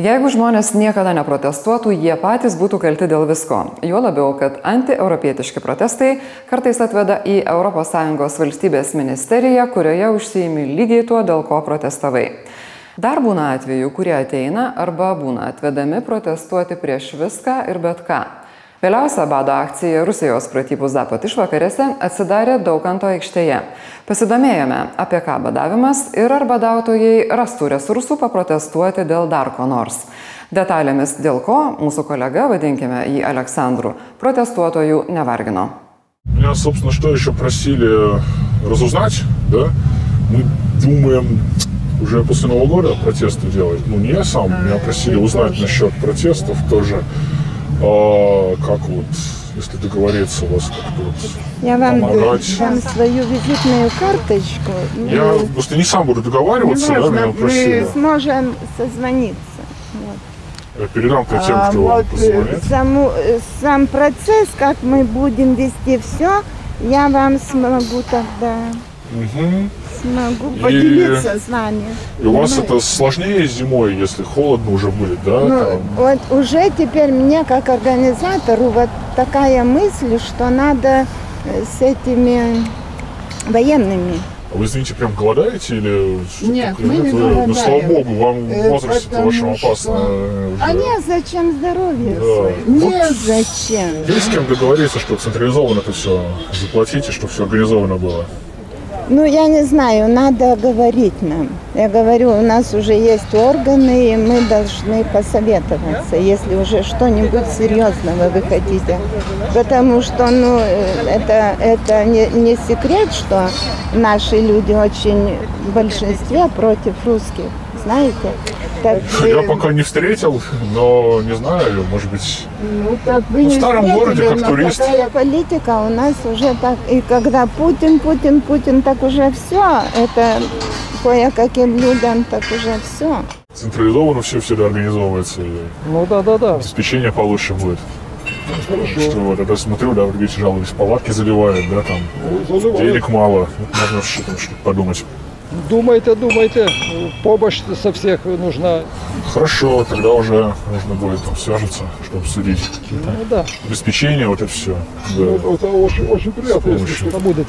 Jeigu žmonės niekada neprotestuotų, jie patys būtų kalti dėl visko. Juo labiau, kad antieuropietiški protestai kartais atveda į ES valstybės ministeriją, kurioje užsiimi lygiai tuo, dėl ko protestavai. Dar būna atvejų, kurie ateina arba būna atvedami protestuoti prieš viską ir bet ką. Vėliausia bado akcija Rusijos pratybų Zapot išvakarėse atsidarė Daukanto aikštėje. Pasidomėjome, apie ką badavimas ir ar badautojai rastų resursų paprotestuoti dėl dar ko nors. Detalėmis dėl ko mūsų kolega, vadinkime jį Aleksandru, protestuotojų nevargino. Меня, собственно, что еще просили разузнать, да? Мы думаем уже после Нового года протесты делать. Ну, не я сам, меня просили узнать насчет протестов тоже. А, как вот, если договориться у вас как-то вот Я вам помогать? дам свою визитную карточку. Мы- Я просто не сам буду договариваться, да, меня просили. мы сможем созвониться. Вот. Я передам то тем, А кто вот, э, позвонит. саму- э, сам процесс, как мы будем вести все, я вам смогу тогда Мгм. Смогу И- поделиться с вами. И у вас Понимаете? это сложнее зимой, если холодно уже будет, да? Ну, там? вот уже теперь мне, как организатору, вот такая мысль, что надо э, с этими военными. А Вы, извините, прям голодаете или что Нет, мы не Вы- Ну, слава голодаем. богу, вам в Э, возрасте потому вашем что- опасно уже. А нет, зачем здоровье Да. свое? Вот Нет, зачем? Есть с кем договориться, что централизованно это все заплатите, чтобы все организовано было? Ну, я не знаю, надо говорить нам. Я говорю, у нас уже есть органы, и мы должны посоветоваться, если уже что-нибудь серьезного вы хотите. Потому что, ну, э, это, это не, не секрет, что наши люди очень в большинстве против русских, знаете? Так, Я э, пока не встретил, но не знаю, может быть, Ну, так вы В не старом встретили, городе, как турист. такая политика у нас уже так, и когда Путин, Путин, Путин, так уже все, это кое-каким людям так уже все. централизованно все всегда организовывается, и Ну да, да, да. обеспечение получше будет. Что вот, это смотрю, да, вот видите, жаловались, палатки заливают, да, там, денег мало, можно что-то что подумать. Думайте, думайте. Помощь со всех нужна. Хорошо, тогда уже нужно будет там свяжется, чтобы обсудить какие-то Ну да. обеспечения, вот это все. Ну, Да. Это очень, очень приятно, если что-то будет.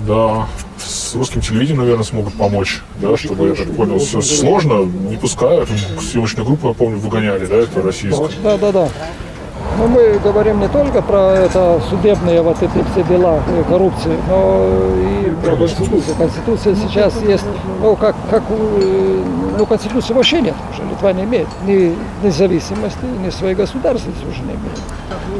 Да, с русским телевидением, наверное, смогут помочь, да, чтобы, я так понял, все сложно, не пускают, съемочную группу, я помню, выгоняли, да, это российскую. Да, да, да. Но мы говорим не только про это судебные вот эти все дела э, коррупции, но и про Конституцию. Конституция сейчас есть, ну как, как э, ну Конституции вообще нет уже. Литва не имеет ни независимости, ни своей государственности уже не имеет.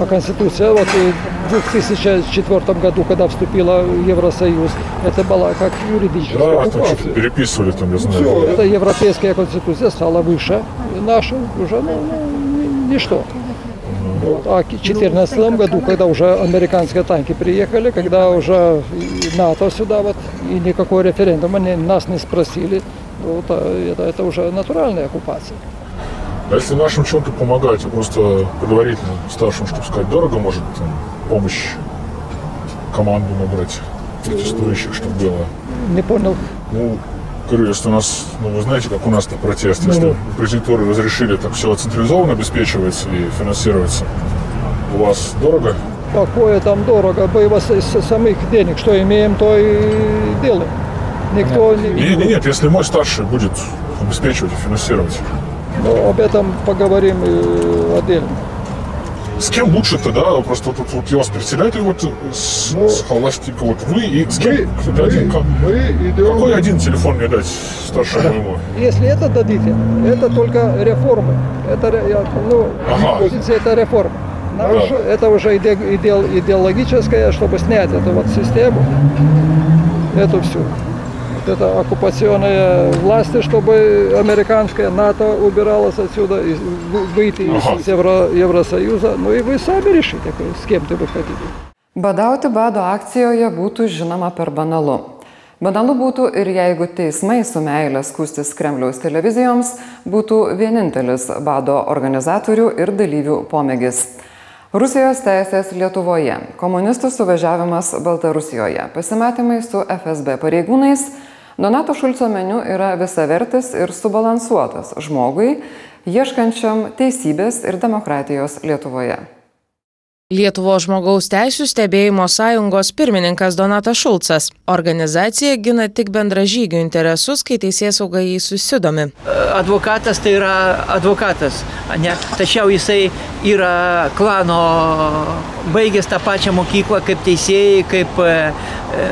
А Конституция вот и в 2004 году, когда вступила в Евросоюз, это была как юридическая Да, оккупация. что-то переписывали, там, я Все, знаю. эта европейская конституция стала выше нашей, уже ну, ну, ни- ничто. Вот. А в 2014 году, когда уже американские танки приехали, когда уже НАТО сюда вот, и никакой референдума не- нас не спросили, вот, а это, это уже натуральная оккупация. А если нашим чем-то помогать, просто предварительно старшим, чтобы сказать, дорого, может, там, помощь команду набрать протестующих, чтобы было. Не понял. Ну, говорю, если у нас, ну, вы знаете, как у нас-то протест, если президентуры разрешили, так все централизованно обеспечивается и финансируется, у вас дорого? Какое там дорого, мы его с, с самих денег, что имеем, то и делаем. Никто не... Нет, нет, нет, если мой старший будет обеспечивать и финансировать. Но об этом поговорим э, отдельно. С кем лучше тогда? Просто тут вот вас председатель вот с, Ну, с Холостика, вот вы и с кем? Мы, Кто-то один, ка- мы идем... Какой один телефон мне дать старшему моему? Если это дадите, это только реформы. Это, я- ну, Ага. позиция это реформа. Наш- Да. Это уже иде, иде- идеологическое, чтобы снять эту вот систему, эту всю. Вот это оккупационные власти, чтобы американская НАТО убиралась отсюда, и вы- выйти Ага. из Евро, Евросоюза. Ну и вы сами решите, с кем ты вы хотите. Badauti bado akcijoje būtų žinoma per banalu. Banalu būtų ir jeigu teismai su meilė skūstis Kremliaus televizijoms būtų vienintelis bado organizatorių ir dalyvių pomėgis. Rusijos teisės Lietuvoje, komunistų suvažiavimas Baltarusijoje, pasimatymai su FSB pareigūnais, Donato Šulco meniu yra visavertis ir subalansuotas žmogui, ieškančiam teisybės ir demokratijos Lietuvoje. Lietuvos žmogaus teisų stebėjimo sąjungos pirmininkas Donatas Šulcas. Organizacija gina tik bendražygių interesus, kai teisės sauga jį susidomi. Advokatas tai yra advokatas, ne? tačiau jisai yra klano baigęs tą pačią mokyklą kaip teisėjai, kaip e, e,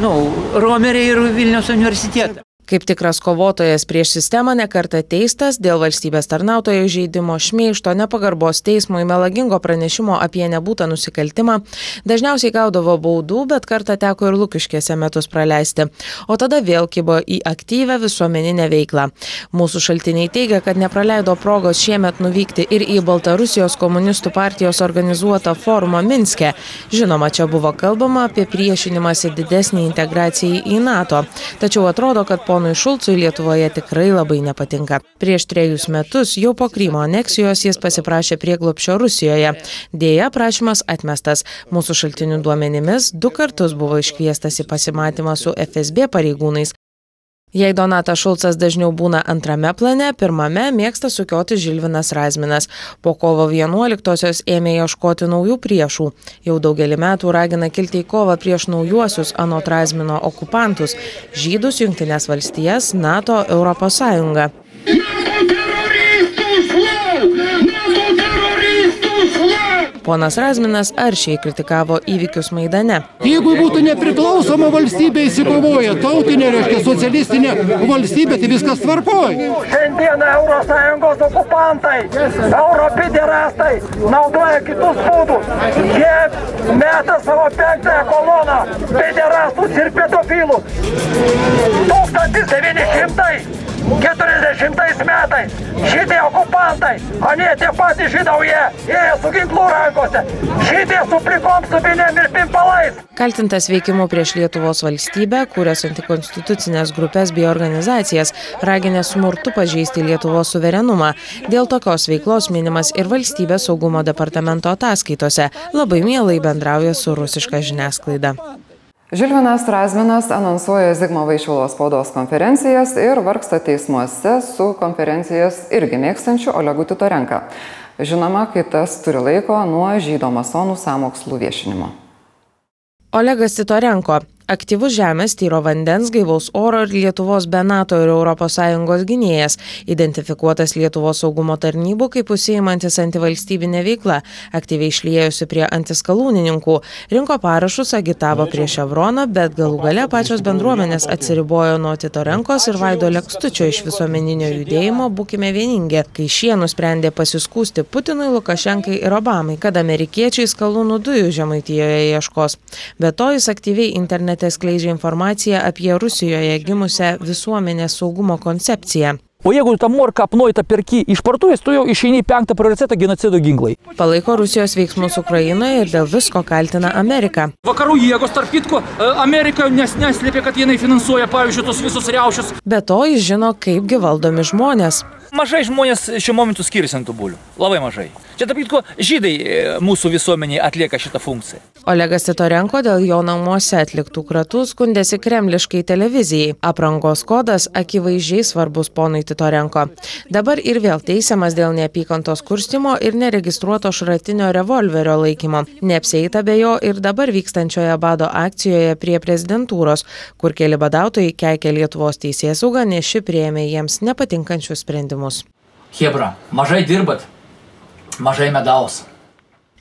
nu, Romeriai ir Vilniaus universitetą. Kaip tikras kovotojas prieš sistemą nekarta teistas dėl valstybės tarnautojo žaidimo šmeišto, nepagarbos teismui, melagingo pranešimo apie nebūtą nusikaltimą, dažniausiai gaudavo baudų, bet kartą teko ir lukiškėse metus praleisti, o tada vėl kibo į aktyvę visuomeninę veiklą. Mūsų šaltiniai teigia, kad nepraleido progos šiemet nuvykti ir į Baltarusijos komunistų partijos organizuotą forumą Minske. Žinoma, čia buvo kalbama apie priešinimąsi didesnį integracijai į NATO, tačiau atrodo, kad po ponui Šulcui Lietuvoje tikrai labai nepatinka. Prieš trejus metus jau po Krymo aneksijos jis pasiprašė prieglopšio Rusijoje. Dėja, prašymas atmestas. Mūsų šaltinių duomenimis du kartus buvo iškviestas į pasimatymą su FSB pareigūnais. Jei Donatas Šulcas dažniau būna antrame plane, pirmame mėgsta sukioti Žilvinas Razminas. Po kovo 11-osios ėmė ieškoti naujų priešų. Jau daugelį metų ragina kilti į kovą prieš naujuosius anot Razmino okupantus - žydus, Junktinės valstijas, NATO, Europos Sąjungą. Ponas Razminas aršiai kritikavo įvykius Maidane. Jeigu būtų nepriklausoma valstybė įsikovoja, tautinė, reiškia socialistinė valstybė, tai viskas tvarkoja. Šiandieną ES okupantai, europiderastai naudoja kitus būdus. Jie meta savo penktąją koloną pederastus ir pedofilus. 1900 40 metais šitie okupantai, anie tie patys žydauja, ėjo su ginklu rankose, šitie su plikom subinėm ir pimpalais. Kaltintas veikimu prieš Lietuvos valstybę, kurias antikonstitucinės grupės bei organizacijas raginė smurtu pažeisti Lietuvos suverenumą. Dėl tokios veiklos minimas ir valstybės saugumo departamento ataskaitose. Labai mielai bendrauja su rusiška žiniasklaida. Žilvinas Razminas anonsuoja Zigmo Vaišvilos spaudos konferencijas ir vargsta teismuose su konferencijas irgi mėgstančiu Olegu Titorenka. Žinoma, kai tas turi laiko nuo žydo masonų samokslų viešinimo. Olegas Titorenko aktyvus žemės, tyro vandens, gaivaus oro ir Lietuvos be NATO ir ES gynėjas, identifikuotas Lietuvos saugumo tarnybų kaip užsiimantis antivalstybinė veikla, aktyviai išliejusi prie antiskalūnininkų, rinko parašus, agitavo prieš Evroną, bet galų gale pačios bendruomenės atsiribojo nuo Titorenkos ir Vaido Lekstučio iš visuomeninio judėjimo Būkime vieningi, kai šie nusprendė pasiskūsti Putinui, Lukašenkai ir Obamai, kad amerikiečiai skalūnų dujų Žemaitijoje ieškos. Be to jis aktyviai internete internete skleidžia informaciją apie Rusijoje gimusią visuomenės saugumo koncepciją. O jeigu tą morką apnoitą perki išpartuojęs, tu jau išeini į penktą prioritetą genocido ginklai. Palaiko Rusijos veiksmus Ukrainoje ir dėl visko kaltina Ameriką. Vakarų jėgos, tarp kitko, e, Amerika nes neslėpė, kad jinai finansuoja, pavyzdžiui, tos visus riaušius. Be to jis žino, kaipgi valdomi žmonės. Mažai žmonės šiuo momentu skiriasi ant tų bulių. Labai mažai. Čia, tarp kitko, žydai e, mūsų visuomeniai atlieka šitą funkciją. Olegas Titorenko dėl jo namuose atliktų kratų skundėsi kremliškai televizijai. Aprangos kodas akivaizdžiai svarbus ponui Titorenko. Dabar ir vėl teisiamas dėl neapykantos kurstimo ir neregistruoto šratinio revolverio laikymo. Neapsieita be jo ir dabar vykstančioje bado akcijoje prie prezidentūros, kur keli badautojai keikė Lietuvos teisėsaugą, nes ši prieėmė jiems nepatinkančius sprendimus sprendimus. Hebra, mažai dirbat, mažai medaus.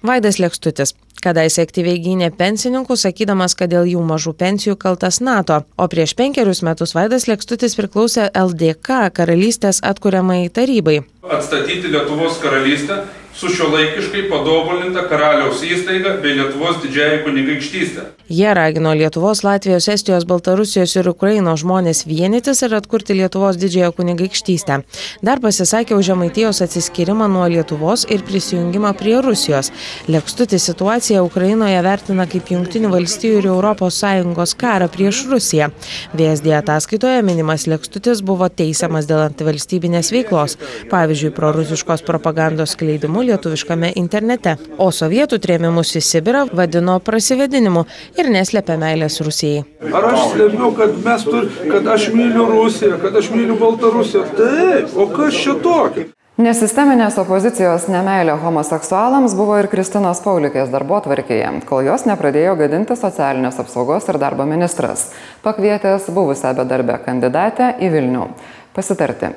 Vaidas Lekstutis. Kadaise aktyviai gynė pensininkų, sakydamas, kad dėl jų mažų pensijų kaltas NATO. O prieš penkerius metus Vaidas Lekstutis priklausė LDK karalystės atkuriamai tarybai. Atstatyti Lietuvos karalystę su šiuolaikiškai patobulinta karaliaus įstaiga bei Lietuvos didžiąją kunigaikštystę. Jie ragino Lietuvos, Latvijos, Estijos, Baltarusijos ir Ukrainos žmonės vienytis ir atkurti Lietuvos didžiąją kunigaikštystę. Dar pasisakė už Žemaitijos atsiskyrimą nuo Lietuvos ir prisijungimą prie Rusijos. Lekstutis situaciją Ukrainoje vertina kaip Junktinių valstybių ir ES karą prieš Rusiją. VSD ataskaitoje minimas Lekstutis buvo teisiamas dėl antivalstybinės veiklos. Pavyzdžiui prorusiškos propagandos skleidimu lietuviškame internete o sovietų trėmimus į sibirą vadino prasivedinimu ir neslėpė meilės rusijai ar aš slepiu kad mes tur kad aš myliu rusiją kad aš myliu baltarusiją taip o kas čia tokio Nesisteminės opozicijos nemailė homoseksualams buvo ir Kristinos Paulikės darbo tvarkėje, kol jos nepradėjo gadinti socialinės apsaugos ir darbo ministras, pakvietęs buvusią bedarbę kandidatę į Vilnių. Pasitarti.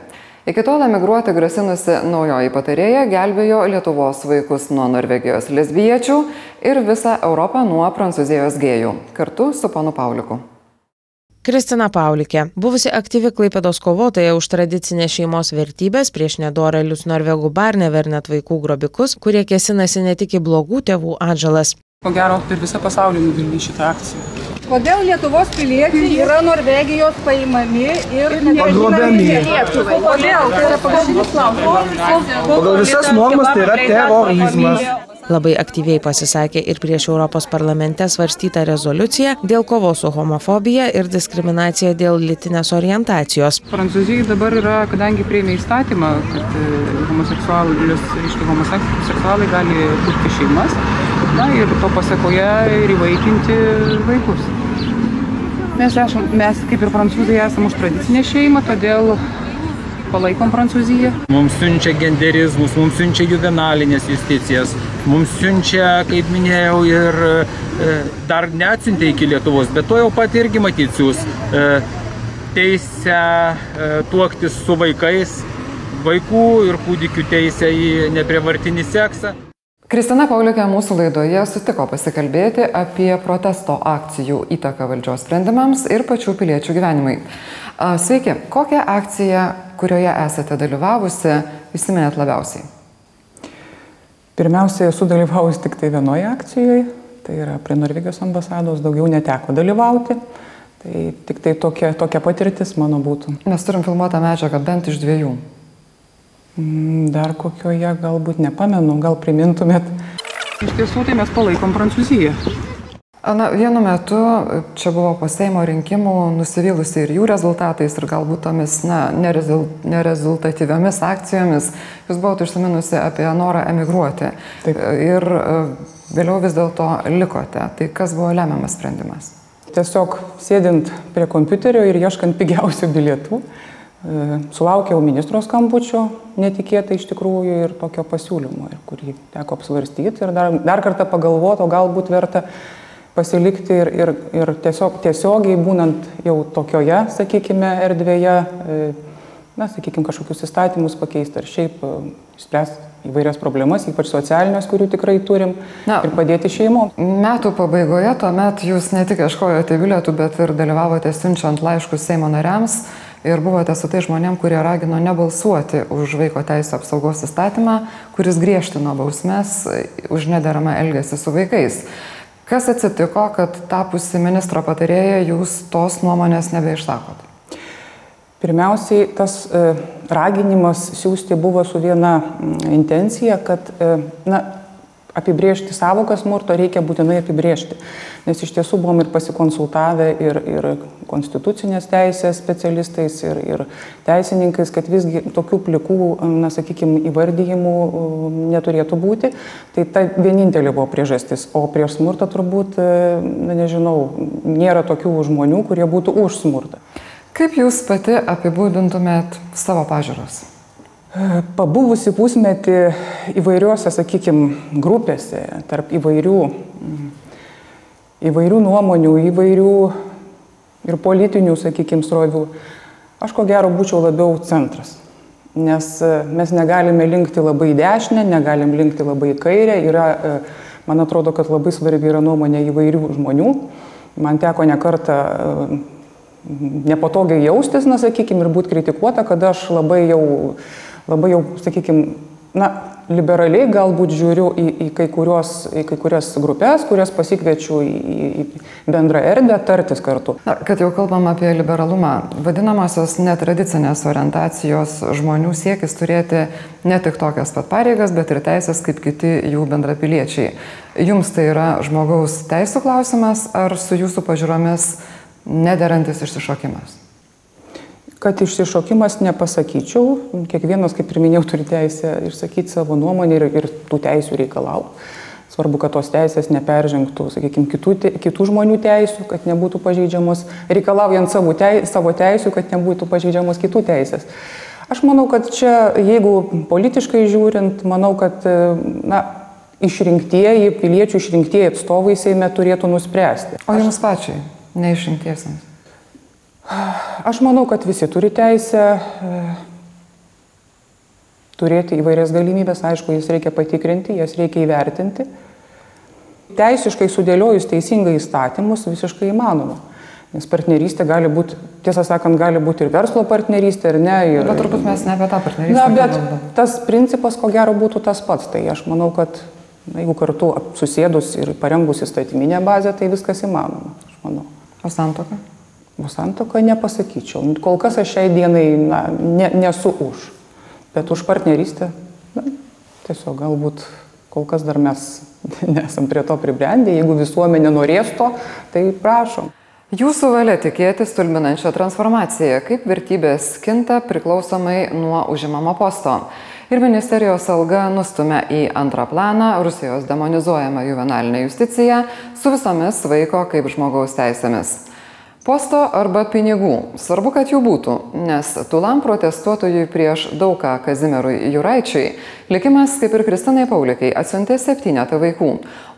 Iki tol emigruoti grasinusi naujoji patarėja gelbėjo Lietuvos vaikus nuo Norvegijos lesbiečių ir visą Europą nuo Prancūzijos gėjų, kartu su panu Pauliku. Kristina Paulikė, buvusi aktyvi Klaipėdos kovotoja už tradicinės šeimos vertybės prieš nedorelius norvegų barnever net vaikų grobikus, kurie kėsinasi ne tik į blogų tėvų atžalas. Ko gero, per visą pasaulį nuvilni šitą akciją. Kodėl Lietuvos piliečiai yra Norvegijos paimami ir Pagrobiami. Kodėl? Tai yra pagrindinis klausimas. pagal visas normas tai yra terorizmas Labai aktyviai pasisakė ir prieš Europos parlamente svarstytą rezoliuciją dėl kovos su homofobija ir diskriminacija dėl lytinės orientacijos. Prancūzijai dabar yra, kadangi prieimė įstatymą, kad e, homoseksualus, reiškia, homoseksualai gali kurti šeimas, na ir to pasakoje ir įvaikinti vaikus. Mes, esam, mes kaip ir prancūzai esame už tradicinę šeimą, todėl palaikom Prancūziją. Mums siunčia genderizmus, mums siunčia juvenalinės justicijas, mums siunčia, kaip minėjau, ir e, dar neatsintė iki Lietuvos, bet to jau pat irgi matysius e, teisę e, tuoktis su vaikais, vaikų ir kūdikių teisę į neprievartinį seksą. Kristina Pauliukė mūsų laidoje sutiko pasikalbėti apie protesto akcijų įtaką valdžios sprendimams ir pačių piliečių gyvenimui. Sveiki, kokią akciją, kurioje esate dalyvavusi, įsiminėt labiausiai? Pirmiausia, esu dalyvavusi tik tai vienoje akcijoje, tai yra prie Norvegijos ambasados, daugiau neteko dalyvauti. Tai tik tai tokia, tokia patirtis mano būtų. Mes turim filmuotą medžiagą bent iš dviejų. Mm, dar kokioje galbūt nepamenu, gal primintumėt. Iš tiesų, tai mes palaikom Prancūziją. Na, vienu metu čia buvo po Seimo rinkimų nusivylusi ir jų rezultatais, ir galbūt tomis na, nerezultatyviomis akcijomis. Jūs buvote užsiminusi apie norą emigruoti. Taip. Ir vėliau vis dėlto likote. Tai kas buvo lemiamas sprendimas? Tiesiog sėdint prie kompiuterio ir ieškant pigiausių bilietų, sulaukiau ministro skambučio, netikėtai iš tikrųjų ir tokio pasiūlymo, ir kurį teko apsvarstyti ir dar, dar kartą pagalvoti, o galbūt verta pasilikti ir, ir, ir tiesiog tiesiogiai būnant jau tokioje, sakykime, erdvėje, na, sakykime, kažkokius įstatymus pakeisti ar šiaip spręsti įvairias problemas, ypač socialinės, kurių tikrai turim, Na, ir padėti šeimom. Metų pabaigoje tuomet jūs ne tik ieškojote bilietų, bet ir dalyvavote siunčiant laiškus Seimo nariams ir buvote su tai žmonėm, kurie ragino nebalsuoti už vaiko teisų apsaugos įstatymą, kuris griežtino bausmes už nederamą elgesį su vaikais. Kas atsitiko, kad tapusi ministro patarėja jūs tos nuomonės nebeišsakot? Pirmiausiai, tas e, raginimas siūsti buvo su viena intencija, kad e, na, apibriežti savoką smurto reikia būtinai apibriežti. Nes iš tiesų buvom ir pasikonsultavę ir, ir konstitucinės teisės specialistais, ir, ir teisininkais, kad visgi tokių plikų, na, sakykime, įvardyjimų neturėtų būti. Tai ta vienintelė buvo priežastis. O prieš smurtą turbūt, na, nežinau, nėra tokių žmonių, kurie būtų už smurtą. Kaip jūs pati apibūdintumėt savo pažiūros? Pabuvusi pusmetį įvairiuose, sakykime, grupėse, tarp įvairių, įvairių nuomonių, įvairių ir politinių, sakykime, srovių, aš ko gero būčiau labiau centras. Nes mes negalime linkti labai dešinę, negalim linkti labai kairę. Yra, man atrodo, kad labai svarbi yra nuomonė įvairių žmonių. Man teko nekartą nepatogiai jaustis, na, sakykime, ir būti kritikuota, kad aš labai jau labai jau, sakykime, na, liberaliai galbūt žiūriu į, į, kai, kurios, į kai kurias grupės, kurias pasikviečiu į, į bendrą erdvę tartis kartu. Na, kad jau kalbam apie liberalumą, vadinamosios netradicinės orientacijos žmonių siekis turėti ne tik tokias pat pareigas, bet ir teisės kaip kiti jų bendrapiliečiai. Jums tai yra žmogaus teisų klausimas ar su jūsų pažiūromis nederantis išsišokimas? Kad išsišokimas nepasakyčiau, kiekvienas, kaip ir minėjau, turi teisę išsakyti savo nuomonę ir, ir tų teisių reikalauti. Svarbu, kad tos teisės neperžengtų, sakykime, kitų, te, kitų žmonių teisų, kad nebūtų pažeidžiamos, reikalaujant savo, teis, savo teisų, kad nebūtų pažeidžiamos kitų teisės. Aš manau, kad čia, jeigu politiškai žiūrint, manau, kad na, išrinktieji, piliečių išrinktieji atstovai Seime turėtų nuspręsti. O jums pačiai, neišrinktiesiams? Aš manau, kad visi turi teisę e, turėti įvairias galimybės, aišku, jas reikia patikrinti, jas reikia įvertinti. Teisiškai sudėliojus teisingai įstatymus visiškai įmanoma. Nes partnerystė gali būti, tiesą sakant, gali būti ir verslo partnerystė, ar ne. Ir... Bet turbūt mes ne apie tą partnerystę. Na, bet kalbam. tas principas, ko gero, būtų tas pats. Tai aš manau, kad na, jeigu kartu susėdus ir parengus įstatyminę bazę, tai viskas įmanoma, aš manau. O santoka? Santoka nepasakyčiau. Kol kas aš šiai dienai na, ne, nesu už. Bet už partnerystę, na, tiesiog galbūt kol kas dar mes nesam prie to pribrendę. Jeigu visuomenė norės to, tai prašom. Jūsų valia tikėti stulbinančią transformaciją, kaip vertybės kinta priklausomai nuo užimamo posto. Ir ministerijos alga nustumia į antrą planą Rusijos demonizuojamą juvenalinę justiciją su visomis vaiko kaip žmogaus teisėmis. Posto arba pinigų. Svarbu, kad jų būtų, nes tulam protestuotojui prieš daugą Kazimierui Juraičiui likimas, kaip ir Kristinai Paulikai, atsiuntė septynetą vaikų,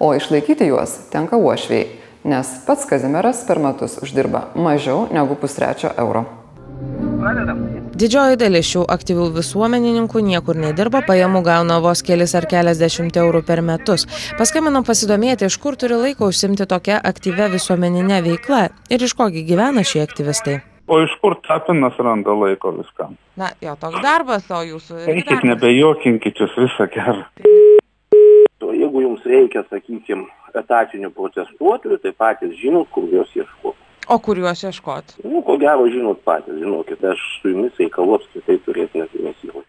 o išlaikyti juos tenka uošviai nes pats Kazimieras per metus uždirba mažiau negu pustrečio euro. Didžioji dalis šių aktyvių visuomenininkų niekur nedirba, pajamų gauna vos kelis ar keliasdešimt eurų per metus. Paskambinam pasidomėti, iš kur turi laiko užsimti tokia aktyvia visuomeninė veikla ir iš kogi gyvena šie aktyvistai. O iš kur tapinas randa laiko viskam? Na, jo toks darbas, o jūsų... Eikit, nebejokinkit jūs visą gerą. Jeigu jums reikia, sakykime, etatinių protestuotojų, tai patys žinot, kur juos ieškoti. O kur juos ieškoti? Nu, ko gero žinot patys, žinokit, aš su jumis reikalų apskritai turėti nesijaučiu.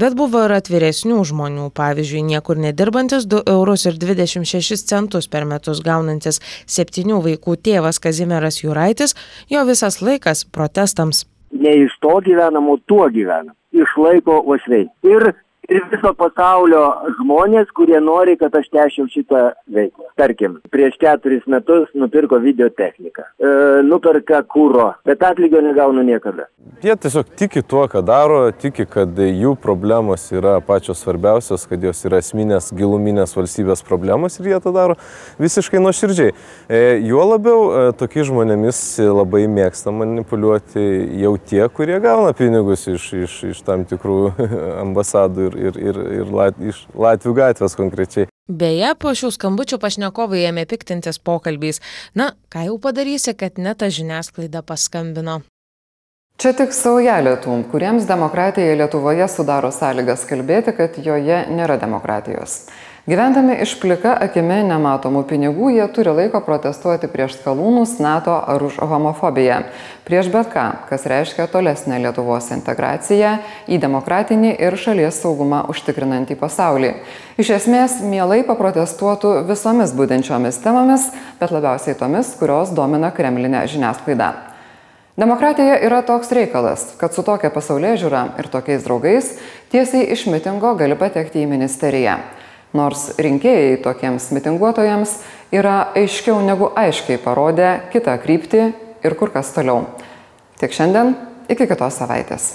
Bet buvo ir atviresnių žmonių, pavyzdžiui, niekur nedirbantis 2 eurus ir 26 centus per metus gaunantis septynių vaikų tėvas Kazimieras Juraitis, jo visas laikas protestams. Ne iš to gyvenamo, tuo gyvena. Išlaiko uošviai. Ir ir viso pasaulio žmonės, kurie nori, kad aš tęsčiau šitą veiklą. Tarkim, prieš keturis metus nupirko videotechniką, e, nuperka kūro, bet atlygio negaunu niekada. Jie tiesiog tiki tuo, ką daro, tiki, kad jų problemos yra pačios svarbiausios, kad jos yra esminės, giluminės valstybės problemos ir jie tą daro visiškai nuoširdžiai. E, juo labiau e, tokiais žmonėmis labai mėgsta manipuliuoti jau tie, kurie gauna pinigus iš, iš, iš tam tikrų ambasadų ir, ir, ir, ir Lat, iš Latvių gatvės konkrečiai. Beje, po šių skambučių pašnekovai ėmė piktintis pokalbiais. Na, ką jau padarysi, kad net ta žiniasklaida paskambino. Čia tik saujelė tų, kuriems demokratija Lietuvoje sudaro sąlygas kalbėti, kad joje nėra demokratijos. Gyvendami iš plika akimi nematomų pinigų, jie turi laiko protestuoti prieš skalūnus, NATO ar už homofobiją. Prieš bet ką, kas reiškia tolesnę Lietuvos integraciją į demokratinį ir šalies saugumą užtikrinantį pasaulį. Iš esmės, mielai paprotestuotų visomis būdinčiomis temomis, bet labiausiai tomis, kurios domina kremlinę žiniasklaidą. Demokratija yra toks reikalas, kad su tokia pasaulyje žiūra ir tokiais draugais tiesiai iš mitingo gali patekti į ministeriją nors rinkėjai tokiems mitinguotojams yra aiškiau negu aiškiai parodę kitą kryptį ir kur kas toliau. Tiek šiandien, iki kitos savaitės.